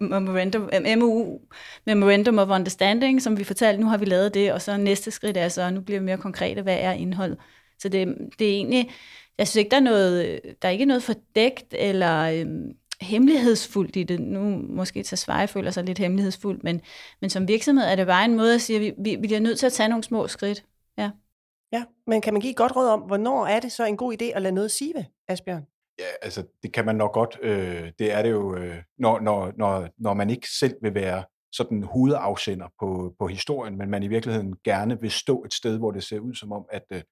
Memorandum, MOU, Memorandum of Understanding, som vi fortalte, nu har vi lavet det, og så næste skridt er så, nu bliver vi mere konkrete, hvad er indholdet. Så det, det er egentlig, jeg synes ikke, der er noget, der er ikke noget fordækt eller øhm, hemmelighedsfuldt i det. Nu måske til Sverige føler sig lidt hemmelighedsfuldt, men, men som virksomhed er det bare en måde at sige, at vi, vi, vi bliver nødt til at tage nogle små skridt. Ja. Ja, men kan man give et godt råd om, hvornår er det så en god idé at lade noget sive, Asbjørn? Ja, altså det kan man nok godt. Øh, det er det jo, øh, når, når, når, når man ikke selv vil være sådan hovedafsender på, på historien, men man i virkeligheden gerne vil stå et sted, hvor det ser ud som om, at, øh,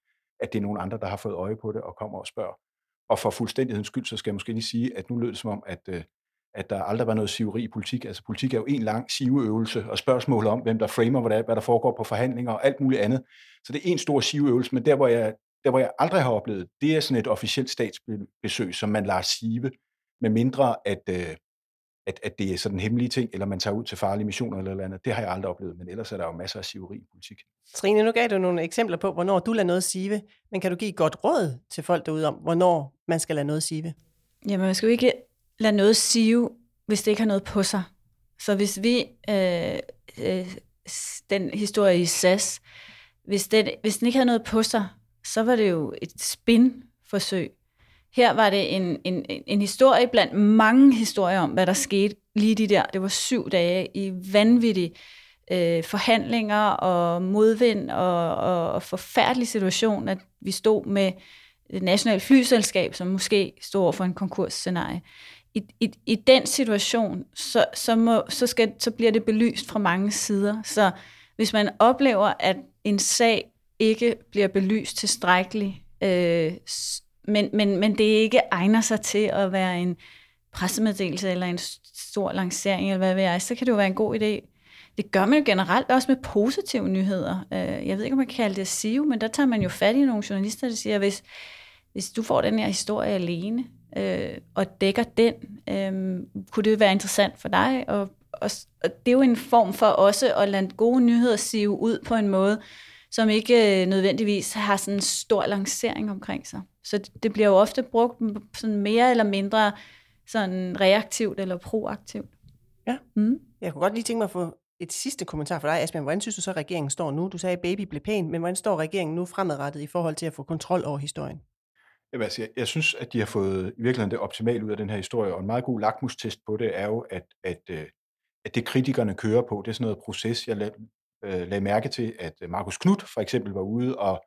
at det er nogen andre, der har fået øje på det og kommer og spørger. Og for fuldstændighedens skyld, så skal jeg måske lige sige, at nu lød det som om, at, øh, at der aldrig var noget siveri i politik. Altså politik er jo en lang siveøvelse og spørgsmål om, hvem der framer, hvad der, hvad der foregår på forhandlinger og alt muligt andet. Så det er en stor siveøvelse, men der hvor jeg, der, hvor jeg aldrig har oplevet, det er sådan et officielt statsbesøg, som man lader sive, med mindre at, øh, at, at det er sådan hemmelige ting, eller man tager ud til farlige missioner eller, eller andet. Det har jeg aldrig oplevet, men ellers er der jo masser af siveri i politik. Trine, nu gav du nogle eksempler på, hvornår du lader noget sive, men kan du give et godt råd til folk derude om, hvornår man skal lade noget sive? Jamen, man skal jo ikke lade noget sive, hvis det ikke har noget på sig. Så hvis vi, øh, øh, den historie i SAS, hvis den, hvis den ikke havde noget på sig, så var det jo et spin-forsøg. Her var det en, en, en historie blandt mange historier om, hvad der skete lige de der. Det var syv dage i vanvittige øh, forhandlinger og modvind og, og, og forfærdelig situation, at vi stod med et nationalt flyselskab, som måske stod over for en konkursscenarie. I, i, i den situation, så, så, må, så, skal, så bliver det belyst fra mange sider. Så hvis man oplever, at en sag ikke bliver belyst tilstrækkeligt, øh, men, men, men det ikke egner sig til at være en pressemeddelelse eller en stor lancering, eller hvad ved jeg, så kan det jo være en god idé. Det gør man jo generelt også med positive nyheder. Øh, jeg ved ikke, om man kan kalde det SIV, men der tager man jo fat i nogle journalister, der siger, hvis, hvis du får den her historie alene, øh, og dækker den. Øh, kunne det være interessant for dig? Og, og, og det er jo en form for også at lade gode nyheder sive ud på en måde, som ikke øh, nødvendigvis har sådan en stor lancering omkring sig. Så det, bliver jo ofte brugt sådan mere eller mindre sådan reaktivt eller proaktivt. Ja. Mm. Jeg kunne godt lige tænke mig at få et sidste kommentar for dig, Asbjørn. Hvordan synes du så, at regeringen står nu? Du sagde, at baby blev pæn, men hvordan står regeringen nu fremadrettet i forhold til at få kontrol over historien? Jamen, altså, jeg, jeg synes, at de har fået i virkeligheden det optimale ud af den her historie, og en meget god lakmustest på det er jo, at, at, øh, at det kritikerne kører på, det er sådan noget proces. Jeg øh, lagde mærke til, at øh, Markus Knudt for eksempel var ude, og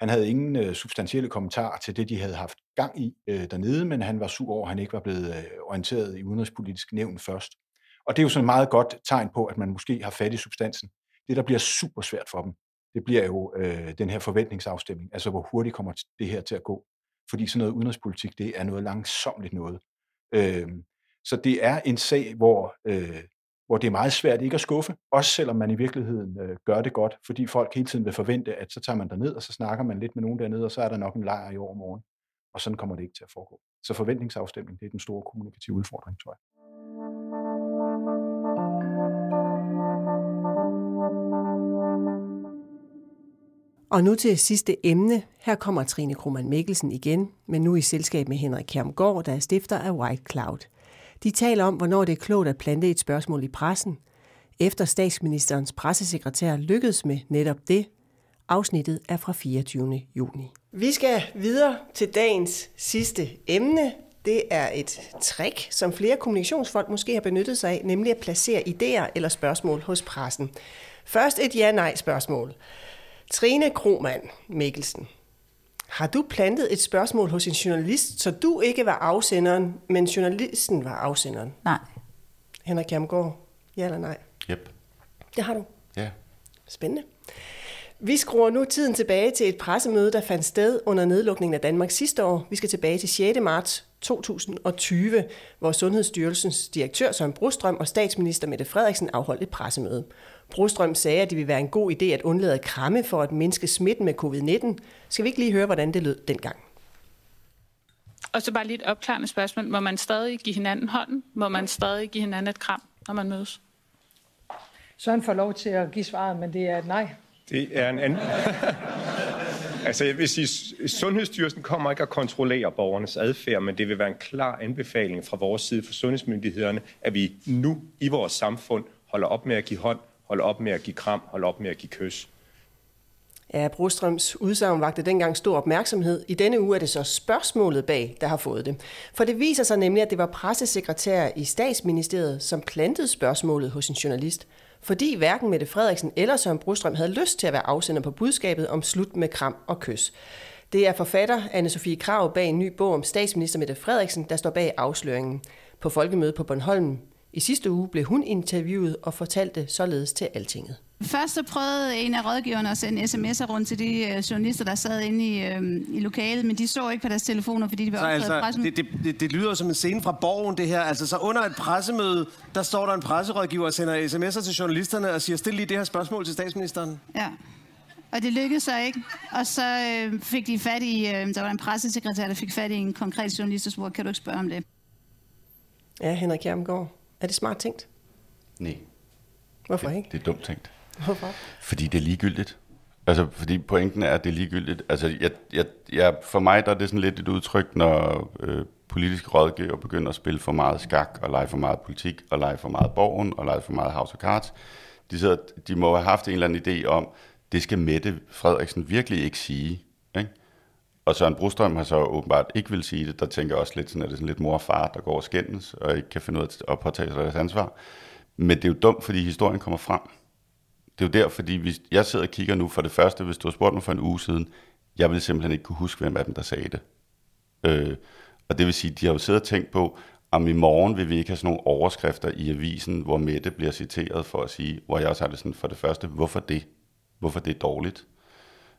han havde ingen øh, substantielle kommentarer til det, de havde haft gang i øh, dernede, men han var sur over, at han ikke var blevet øh, orienteret i udenrigspolitisk nævn først. Og det er jo sådan et meget godt tegn på, at man måske har fat i substansen. Det, der bliver super svært for dem, det bliver jo øh, den her forventningsafstemning. Altså, hvor hurtigt kommer det her til at gå. Fordi sådan noget udenrigspolitik, det er noget langsomt noget. Øh, så det er en sag, hvor, øh, hvor det er meget svært ikke at skuffe, også selvom man i virkeligheden øh, gør det godt, fordi folk hele tiden vil forvente, at så tager man ned og så snakker man lidt med nogen dernede, og så er der nok en lejr i overmorgen. Og sådan kommer det ikke til at foregå. Så forventningsafstemning, det er den store kommunikative udfordring, tror jeg. Og nu til sidste emne. Her kommer Trine Krohmann Mikkelsen igen, men nu i selskab med Henrik Kjermgaard, der er stifter af White Cloud. De taler om, hvornår det er klogt at plante et spørgsmål i pressen, efter statsministerens pressesekretær lykkedes med netop det. Afsnittet er fra 24. juni. Vi skal videre til dagens sidste emne. Det er et trick, som flere kommunikationsfolk måske har benyttet sig af, nemlig at placere idéer eller spørgsmål hos pressen. Først et ja-nej-spørgsmål. Trine Kromand Mikkelsen, har du plantet et spørgsmål hos en journalist, så du ikke var afsenderen, men journalisten var afsenderen? Nej. Henrik Jamgaard, ja eller nej? Yep. Det har du? Ja. Spændende. Vi skruer nu tiden tilbage til et pressemøde, der fandt sted under nedlukningen af Danmark sidste år. Vi skal tilbage til 6. marts 2020, hvor Sundhedsstyrelsens direktør Søren Brostrøm og statsminister Mette Frederiksen afholdt et pressemøde. Brostrøm sagde, at det ville være en god idé at undlade kramme for at mindske smitten med covid-19. Skal vi ikke lige høre, hvordan det lød dengang? Og så bare lige et opklarende spørgsmål. Må man stadig give hinanden hånden? Må man stadig give hinanden et kram, når man mødes? Søren får lov til at give svaret, men det er et nej. Det er en anden... *laughs* altså jeg vil sige, Sundhedsstyrelsen kommer ikke at kontrollere borgernes adfærd, men det vil være en klar anbefaling fra vores side for sundhedsmyndighederne, at vi nu i vores samfund holder op med at give hånd, Hold op med at give kram, hold op med at give kys. Ja, Brostrøms udsagn vagte dengang stor opmærksomhed. I denne uge er det så spørgsmålet bag, der har fået det. For det viser sig nemlig, at det var pressesekretær i statsministeriet, som plantede spørgsmålet hos en journalist, fordi hverken Mette Frederiksen eller Søren Brostrøm havde lyst til at være afsender på budskabet om slut med kram og kys. Det er forfatter anne Sofie Krav bag en ny bog om statsminister Mette Frederiksen, der står bag afsløringen. På folkemødet på Bornholm i sidste uge blev hun interviewet og fortalte således til Altinget. Først så prøvede en af rådgiverne at sende sms'er rundt til de øh, journalister, der sad inde i, øh, i lokalet, men de så ikke på deres telefoner, fordi de var optaget altså, pressemøde. Det, det, det, det lyder som en scene fra borgen, det her. Altså, så under et pressemøde, der står der en presserådgiver og sender sms'er til journalisterne og siger, stil lige det her spørgsmål til statsministeren. Ja. Og det lykkedes så ikke. Og så øh, fik de fat i, øh, der var en pressesekretær, der fik fat i en konkret journalist og spurgte, kan du ikke spørge om det? Ja, Henrik Hjermgaard. Er det smart tænkt? Nej. Hvorfor det, ikke? Det er dumt tænkt. Hvorfor? Fordi det er ligegyldigt. Altså, fordi pointen er, at det er ligegyldigt. Altså, jeg, jeg, jeg, for mig der er det sådan lidt et udtryk, når øh, politiske rådgiver begynder at spille for meget skak, og lege for meget politik, og lege for meget borgen, og lege for meget house of cards. De, sidder, de må have haft en eller anden idé om, det skal Mette Frederiksen virkelig ikke sige. Ikke? Og Søren Brostrøm har så åbenbart ikke vil sige det. Der tænker jeg også lidt sådan, at det er sådan lidt mor og far, der går og skændes, og ikke kan finde ud af at påtage sig deres ansvar. Men det er jo dumt, fordi historien kommer frem. Det er jo der, fordi hvis jeg sidder og kigger nu for det første, hvis du har spurgt mig for en uge siden, jeg ville simpelthen ikke kunne huske, hvem af dem, der sagde det. Øh, og det vil sige, de har jo siddet og tænkt på, om i morgen vil vi ikke have sådan nogle overskrifter i avisen, hvor Mette bliver citeret for at sige, hvor jeg også har det sådan for det første, hvorfor det? Hvorfor det er dårligt?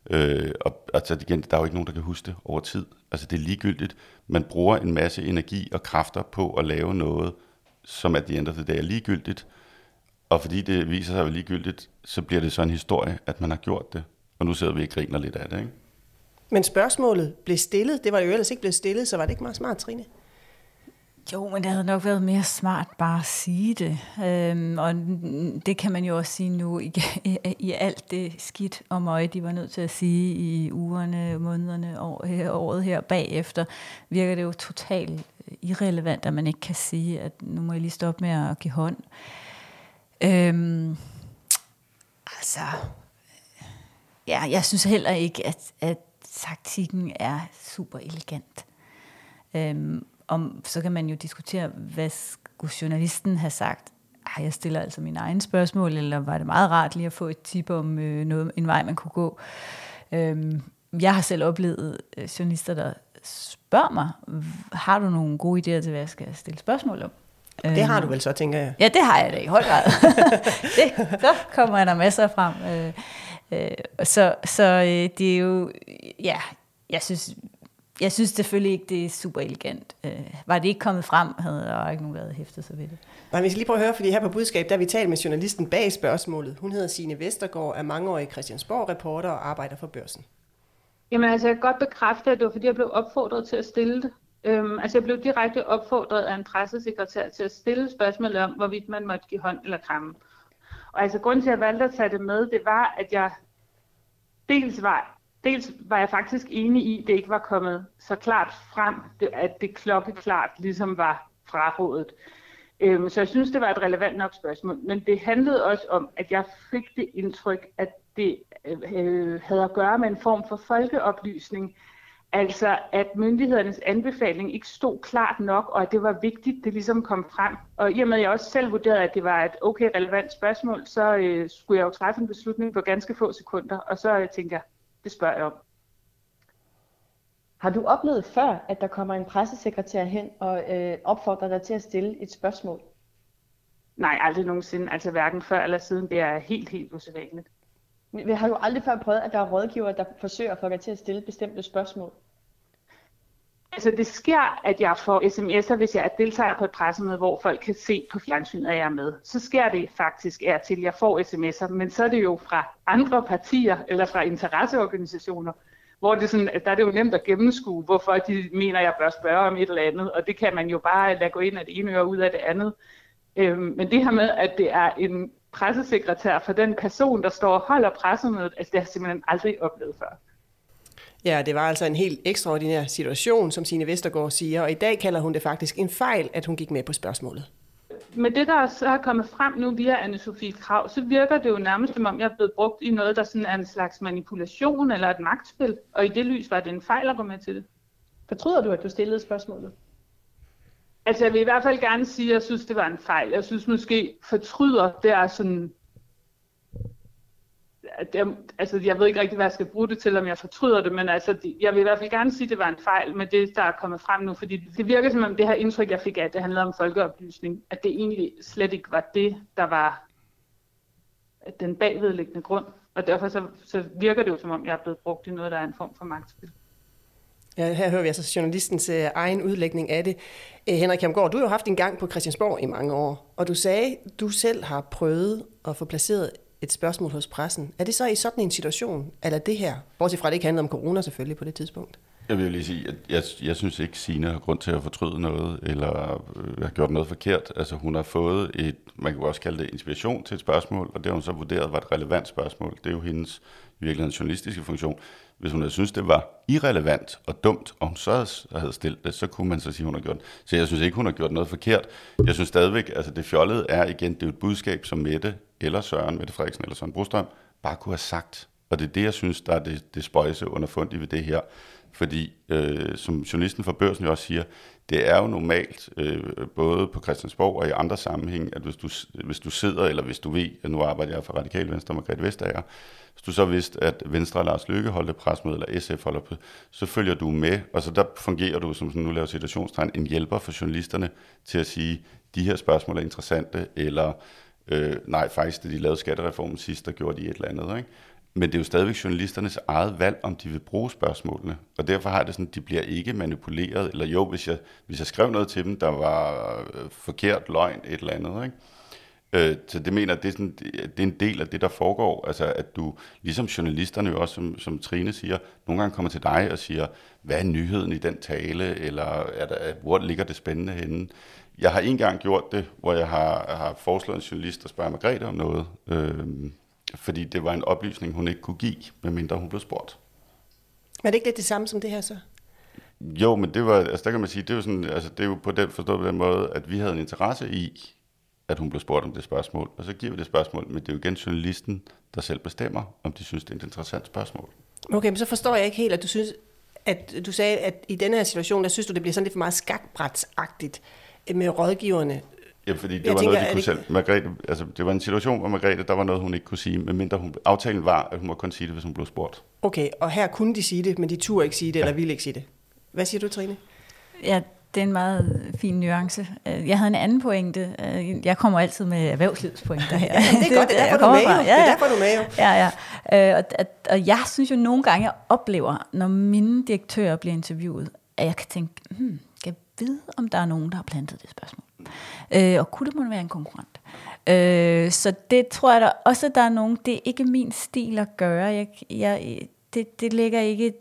Øh, og altså igen, der er jo ikke nogen, der kan huske det over tid. Altså det er ligegyldigt. Man bruger en masse energi og kræfter på at lave noget, som at de ændrer det, der er ligegyldigt. Og fordi det viser sig at være ligegyldigt, så bliver det så en historie, at man har gjort det. Og nu sidder vi og griner lidt af det, ikke? Men spørgsmålet blev stillet. Det var jo ellers ikke blevet stillet, så var det ikke meget smart, Trine? Jo, men det havde nok været mere smart bare at sige det. Øhm, og det kan man jo også sige nu i, *laughs* i, i alt det skidt og møg, de var nødt til at sige i ugerne, månederne, år, øh, året her bagefter, virker det jo totalt øh, irrelevant, at man ikke kan sige, at nu må jeg lige stoppe med at give hånd. Øhm, altså, øh, ja, jeg synes heller ikke, at, at taktikken er super elegant. Øhm, om, så kan man jo diskutere, hvad skulle journalisten have sagt? Ej, jeg stiller altså mine egne spørgsmål, eller var det meget rart lige at få et tip om øh, noget, en vej, man kunne gå? Øhm, jeg har selv oplevet øh, journalister, der spørger mig, har du nogle gode idéer til, hvad jeg skal stille spørgsmål om? Det har du vel så, tænker jeg. Ja, det har jeg da i høj grad. *laughs* *laughs* det, så kommer der masser frem. Øh, øh, så så øh, det er jo, ja, jeg synes, jeg synes selvfølgelig ikke, det er super elegant. Øh, var det ikke kommet frem, havde der ikke nogen været hæftet sig ved det. Nej, vi skal lige prøve at høre, fordi her på budskab, der vi talt med journalisten bag spørgsmålet. Hun hedder Signe Vestergaard, er mangeårig Christiansborg-reporter og arbejder for børsen. Jamen altså, jeg kan godt bekræfte, at det var fordi, jeg blev opfordret til at stille det. Øhm, altså, jeg blev direkte opfordret af en pressesekretær til at stille spørgsmål om, hvorvidt man måtte give hånd eller kramme. Og altså, grunden til, at jeg valgte at tage det med, det var, at jeg dels var, dels var jeg faktisk enig i, at det ikke var kommet så klart frem, at det klokkeklart ligesom var frarådet. Øhm, så jeg synes, det var et relevant nok spørgsmål. Men det handlede også om, at jeg fik det indtryk, at det øh, havde at gøre med en form for folkeoplysning. Altså, at myndighedernes anbefaling ikke stod klart nok, og at det var vigtigt, det ligesom kom frem. Og i og med, at jeg også selv vurderede, at det var et okay relevant spørgsmål, så øh, skulle jeg jo træffe en beslutning på ganske få sekunder, og så øh, tænkte jeg, det spørger jeg om. Har du oplevet før, at der kommer en pressesekretær hen og øh, opfordrer dig til at stille et spørgsmål? Nej, aldrig nogensinde. Altså hverken før eller siden. Det er helt, helt usædvanligt. Har du aldrig før prøvet, at der er rådgiver, der forsøger at få dig til at stille bestemte spørgsmål? Altså det sker, at jeg får sms'er, hvis jeg deltager på et pressemøde, hvor folk kan se på fjernsynet, at jeg er med. Så sker det faktisk er til, at jeg får sms'er, men så er det jo fra andre partier eller fra interesseorganisationer, hvor det sådan, der er det jo nemt at gennemskue, hvorfor de mener, at jeg bør spørge om et eller andet, og det kan man jo bare lade gå ind af det ene øre ud af det andet. Øhm, men det her med, at det er en pressesekretær for den person, der står og holder pressemødet, altså det har jeg simpelthen aldrig oplevet før. Ja, det var altså en helt ekstraordinær situation, som Signe Vestergaard siger, og i dag kalder hun det faktisk en fejl, at hun gik med på spørgsmålet. Med det, der så er kommet frem nu via Anne-Sophie Krav, så virker det jo nærmest, som om jeg er blevet brugt i noget, der sådan er en slags manipulation eller et magtspil, og i det lys var det en fejl at gå med til det. Fortryder du, at du stillede spørgsmålet? Altså, jeg vil i hvert fald gerne sige, at jeg synes, det var en fejl. Jeg synes måske, fortryder, det er sådan... Det, altså, jeg ved ikke rigtig, hvad jeg skal bruge det til, om jeg fortryder det, men altså, jeg vil i hvert fald gerne sige, at det var en fejl med det, der er kommet frem nu, fordi det virker som om det her indtryk, jeg fik af, at det handlede om folkeoplysning, at det egentlig slet ikke var det, der var den bagvedliggende grund. Og derfor så, så virker det jo som om, jeg er blevet brugt i noget, der er en form for magtspil. Ja, her hører vi altså journalistens øh, egen udlægning af det. Øh, Henrik Hamgaard, du har jo haft en gang på Christiansborg i mange år, og du sagde, du selv har prøvet at få placeret et spørgsmål hos pressen. Er det så i sådan en situation, eller det her? Bortset fra, at det ikke handler om corona selvfølgelig på det tidspunkt. Jeg vil lige sige, at jeg, jeg synes ikke, Signe har grund til at fortryde noget, eller øh, har gjort noget forkert. Altså hun har fået et, man kan også kalde det inspiration til et spørgsmål, og det har hun så vurderet var et relevant spørgsmål. Det er jo hendes i virkeligheden journalistiske funktion. Hvis hun havde synes det var irrelevant og dumt, og hun så havde stillet det, så kunne man så sige, hun har gjort det. Så jeg synes ikke, hun har gjort noget forkert. Jeg synes stadigvæk, altså det fjollede er igen, det er jo et budskab, som Mette eller Søren, Mette Frederiksen eller Søren Brostrøm, bare kunne have sagt. Og det er det, jeg synes, der er det, det spøjse underfundige ved det her. Fordi, øh, som journalisten fra børsen jo også siger, det er jo normalt, øh, både på Christiansborg og i andre sammenhæng, at hvis du, hvis du sidder, eller hvis du ved, at nu arbejder jeg for Radikal Venstre og Margrethe Vestager, hvis du så vidste, at Venstre og Lars Løkke holdt et presmøde, eller SF holder på, så følger du med, og så der fungerer du, som nu laver situationstegn, en hjælper for journalisterne til at sige, de her spørgsmål er interessante, eller øh, nej, faktisk, da de lavede skattereformen sidst, der gjorde de et eller andet, ikke? Men det er jo stadigvæk journalisternes eget valg, om de vil bruge spørgsmålene. Og derfor har det sådan, at de bliver ikke manipuleret. Eller jo, hvis jeg, hvis jeg skrev noget til dem, der var øh, forkert, løgn, et eller andet, ikke? Øh, så det mener, det er, sådan, det er en del af det, der foregår. Altså, at du, ligesom journalisterne jo også, som, som Trine siger, nogle gange kommer til dig og siger, hvad er nyheden i den tale, eller er der, hvor ligger det spændende henne? Jeg har en gang gjort det, hvor jeg har, har foreslået en journalist at spørge Margrethe om noget, øh, fordi det var en oplysning, hun ikke kunne give, medmindre hun blev spurgt. Er det ikke lidt det samme som det her så? Jo, men det var, altså der kan man sige, det er jo, sådan, altså det er jo på den, forstået på den måde, at vi havde en interesse i, at hun blev spurgt om det spørgsmål, og så giver vi det spørgsmål, men det er jo igen journalisten, der selv bestemmer, om de synes, det er et interessant spørgsmål. Okay, men så forstår jeg ikke helt, at du synes, at du sagde, at i denne her situation, der synes du, det bliver sådan lidt for meget skakbrætsagtigt med rådgiverne. Ja, fordi det Jeg var tænker, noget, de kunne det selv. Margrethe, altså, det var en situation, hvor Margrethe, der var noget, hun ikke kunne sige, medmindre hun, aftalen var, at hun må kun sige det, hvis hun blev spurgt. Okay, og her kunne de sige det, men de turde ikke sige det, ja. eller ville ikke sige det. Hvad siger du, Trine? Ja, det er en meget fin nuance. Øh, Jeg havde en anden pointe. Øh, Jeg kommer altid med erhvervslivets pointer her. *laughs* Ja, det er godt, det er derfor, du er kommer med, jo. Det er derfor, du er med, jo. Ja, ja. Og, og, og jeg synes jo nogle gange, jeg oplever, når mine direktører bliver interviewet, at jeg kan tænke, hmm, vide, om der er nogen, der har plantet det spørgsmål? Øh, og kunne det måske være en konkurrent? Øh, så det tror jeg da også, at der er nogen, det er ikke min stil at gøre. Jeg, jeg, det, det ligger ikke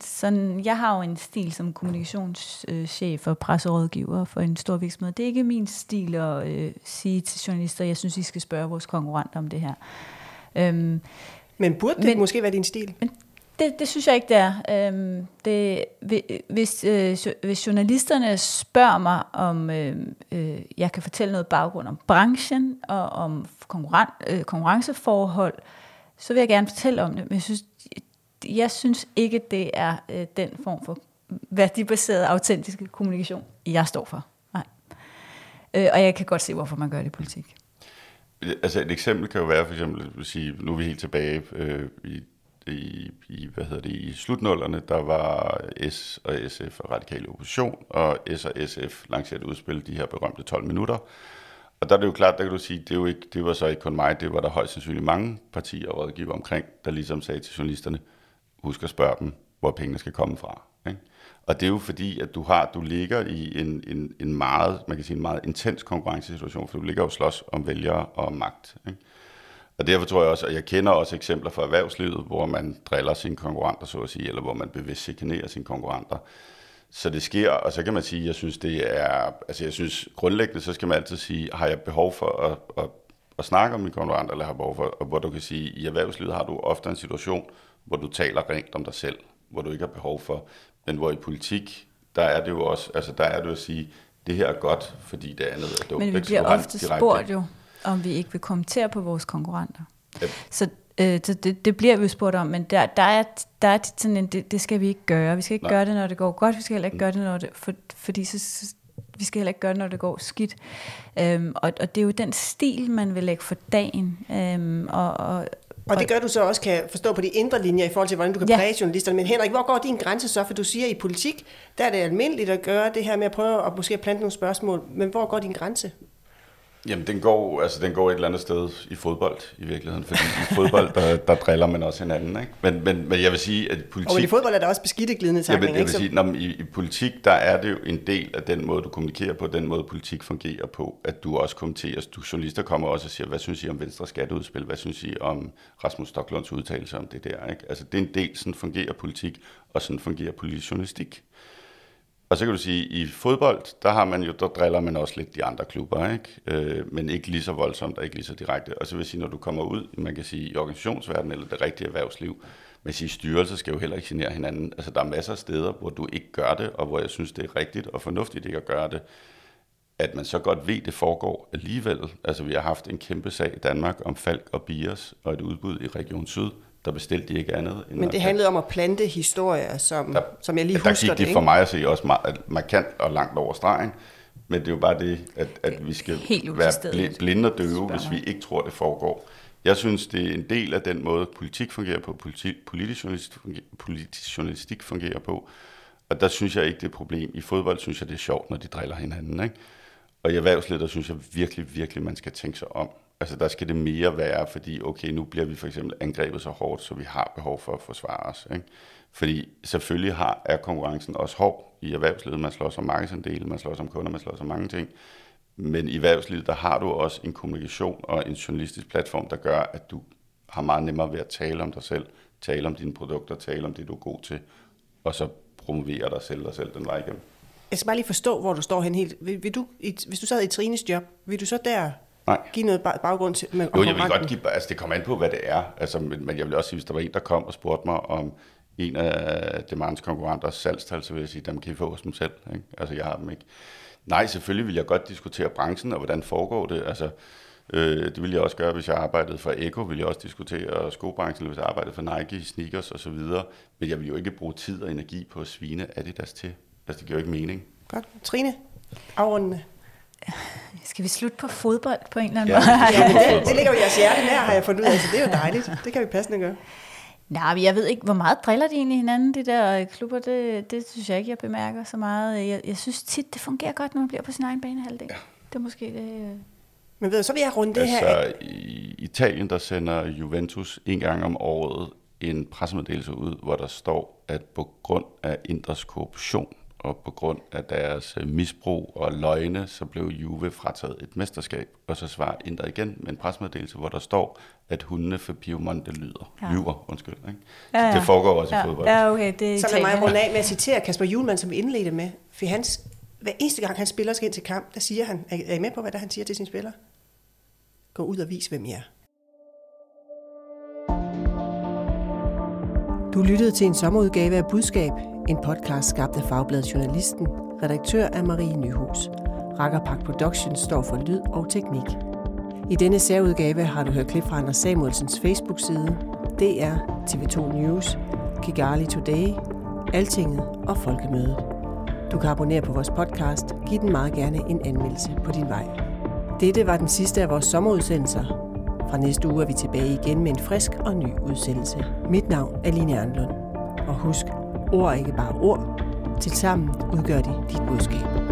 sådan, jeg har jo en stil som kommunikationschef og presserådgiver for en stor virksomhed. Det er ikke min stil at øh, sige til journalister, jeg synes, I skal spørge vores konkurrenter om det her. Øhm, men burde det men, måske være din stil? Men det, det synes jeg ikke, det er. Øhm, det, hvis, øh, hvis journalisterne spørger mig, om øh, øh, jeg kan fortælle noget baggrund om branchen og om konkurren, øh, konkurrenceforhold, så vil jeg gerne fortælle om det. Men jeg synes, jeg synes ikke, det er øh, den form for værdibaseret, autentisk kommunikation, jeg står for. Nej. Øh, og jeg kan godt se, hvorfor man gør det i politik. Altså et eksempel kan jo være for eksempel, at sige, nu er vi helt tilbage øh, i, i, i, hvad hedder det, i slutnullerne, der var S og SF og radikale opposition, og S og SF lancerede udspil de her berømte 12 minutter. Og der er det jo klart, der kan du sige, det, er jo ikke, det var så ikke kun mig, det var der højst sandsynligt mange partier og rådgiver omkring, der ligesom sagde til journalisterne, husk at spørge dem, hvor pengene skal komme fra. Ikke? Og det er jo fordi, at du har, du ligger i en, en, en meget, man kan sige en meget intens konkurrencesituation, for du ligger jo slås om vælgere og magt. Ikke? Og derfor tror jeg også, og jeg kender også eksempler fra erhvervslivet, hvor man driller sine konkurrenter, så at sige, eller hvor man bevidst chikanerer sine konkurrenter. Så det sker, og så kan man sige, jeg synes det er, altså jeg synes grundlæggende, så skal man altid sige, har jeg behov for at, at, at snakke om mine konkurrenter, eller har jeg behov for, og hvor du kan sige, i erhvervslivet har du ofte en situation, hvor du taler rent om dig selv, hvor du ikke har behov for, men hvor i politik, der er det jo også, altså der er det jo at sige, det her er godt, fordi det andet er dumt. Men vi bliver ofte spurgt jo, om vi ikke vil kommentere på vores konkurrenter. Ja. Så, øh, så det, det bliver vi jo spurgt om, men der, der er, der er sådan en, det, det skal vi ikke gøre. Vi skal ikke Nej. gøre det, når det går godt, vi skal heller ikke gøre det, når det, for, fordi så, så, vi skal heller ikke gøre det, når det går skidt. Øhm, og, og det er jo den stil, man vil lægge for dagen. Øhm, og, og, og det gør du så også, kan forstå på de indre linjer i forhold til, hvordan du kan ja. præge journalisterne. Men Henrik, hvor går din grænse så? For du siger, at i politik, der er det almindeligt at gøre det her med at prøve at måske plante nogle spørgsmål. Men hvor går din grænse? Jamen, den går, altså, den går et eller andet sted i fodbold i virkeligheden, fordi i fodbold, der, der driller man også hinanden. Ikke? Men, men, men jeg vil sige, at politik... Og i fodbold er der også beskidte glidende takning, jeg, jeg vil sige, når, i, i politik, der er det jo en del af den måde, du kommunikerer på, den måde, politik fungerer på, at du også kommenterer. Du journalister kommer også og siger, hvad synes I om Venstre skatteudspil? Hvad synes I om Rasmus Stocklunds udtalelse om det der? Ikke? Altså, det er en del, sådan fungerer politik, og sådan fungerer politisk journalistik. Og så kan du sige, at i fodbold, der har man jo, der driller man også lidt de andre klubber, ikke? Øh, men ikke lige så voldsomt og ikke lige så direkte. Og så vil jeg sige, når du kommer ud, man kan sige i organisationsverdenen eller det rigtige erhvervsliv, man sige, styrelser skal jo heller ikke genere hinanden. Altså der er masser af steder, hvor du ikke gør det, og hvor jeg synes, det er rigtigt og fornuftigt ikke at gøre det. At man så godt ved, det foregår alligevel. Altså vi har haft en kæmpe sag i Danmark om Falk og Biers og et udbud i Region Syd, der bestilte de ikke andet. End Men det handlede om at plante historier, som, der, som jeg lige der husker det. Der gik det for mig at se også markant og langt over stregen. Men det er jo bare det, at, at vi skal være blinde og døve, hvis vi ikke tror, det foregår. Jeg synes, det er en del af den måde, politik fungerer på, politi, politisk, journalistik fungerer, politisk journalistik fungerer på. Og der synes jeg ikke, det er et problem. I fodbold synes jeg, det er sjovt, når de driller hinanden. Ikke? Og i erhvervslivet, der synes jeg virkelig, virkelig, man skal tænke sig om. Altså der skal det mere være, fordi okay, nu bliver vi for eksempel angrebet så hårdt, så vi har behov for at forsvare os. Ikke? Fordi selvfølgelig har, er konkurrencen også hård i erhvervslivet. Man slår om markedsandel, man slår om kunder, man slår om mange ting. men i erhvervslivet, der har du også en kommunikation og en journalistisk platform, der gør, at du har meget nemmere ved at tale om dig selv, tale om dine produkter, tale om det, du er god til, og så promovere dig selv og selv den vej igennem. Jeg skal bare lige forstå, hvor du står hen helt. Vil, vil du, hvis du sad i Trines job, vil du så der Nej. give noget baggrund til? Med, jo, jeg vil godt give, altså det kommer an på, hvad det er. Altså, men, men jeg vil også sige, hvis der var en, der kom og spurgte mig om en af Demands konkurrenters salgstal, så vil jeg sige, dem kan I få hos dem selv. Ikke? Altså, jeg har dem ikke. Nej, selvfølgelig vil jeg godt diskutere branchen, og hvordan foregår det. Altså, øh, det ville jeg også gøre, hvis jeg arbejdede for Eko, ville jeg også diskutere skobranchen, eller hvis jeg arbejdede for Nike, sneakers osv. Men jeg vil jo ikke bruge tid og energi på at svine Adidas til. Altså, det giver jo ikke mening. Godt. Trine, afrundende. Skal vi slutte på fodbold på en eller anden ja, måde? Ja, det, *laughs* det ligger jo jeres hjerte nær, har jeg fundet ud af, så det er jo dejligt. Det kan vi passende gøre. Nej, men jeg ved ikke, hvor meget driller de egentlig hinanden, de der klubber. Det, det synes jeg ikke, jeg bemærker så meget. Jeg, jeg synes tit, det fungerer godt, når man bliver på sin egen banehalvdel. Ja. Det er måske det... Men ved du, så vil jeg runde det altså, her af. i Italien, der sender Juventus en gang om året en pressemeddelelse ud, hvor der står, at på grund af Inders korruption og på grund af deres misbrug og løgne, så blev Juve frataget et mesterskab. Og så svarer Inter igen med en presmeddelelse, hvor der står, at hundene for Piemonte lyder. Ja. Lyver, undskyld. Ikke? Ja, ja. Det foregår også ja. i fodbold. Ja, okay. Det så lad mig runde af med at citere Kasper Julemand, som vi indledte med. For hans, hver eneste gang han spiller skal ind til kamp, der siger han, er I med på, hvad der han siger til sine spillere? Gå ud og vis, hvem I er. Du lyttede til en sommerudgave af Budskab, en podcast skabt af Fagbladet Journalisten. Redaktør af Marie Nyhus. Rakkerpak Productions står for lyd og teknik. I denne særudgave har du hørt klip fra Anders Samuelsens Facebook-side, DR, TV2 News, Kigali Today, Altinget og Folkemødet. Du kan abonnere på vores podcast. Giv den meget gerne en anmeldelse på din vej. Dette var den sidste af vores sommerudsendelser. Fra næste uge er vi tilbage igen med en frisk og ny udsendelse. Mit navn er Line Arnlund. Og husk, ord er ikke bare ord. Tilsammen udgør de dit budskab.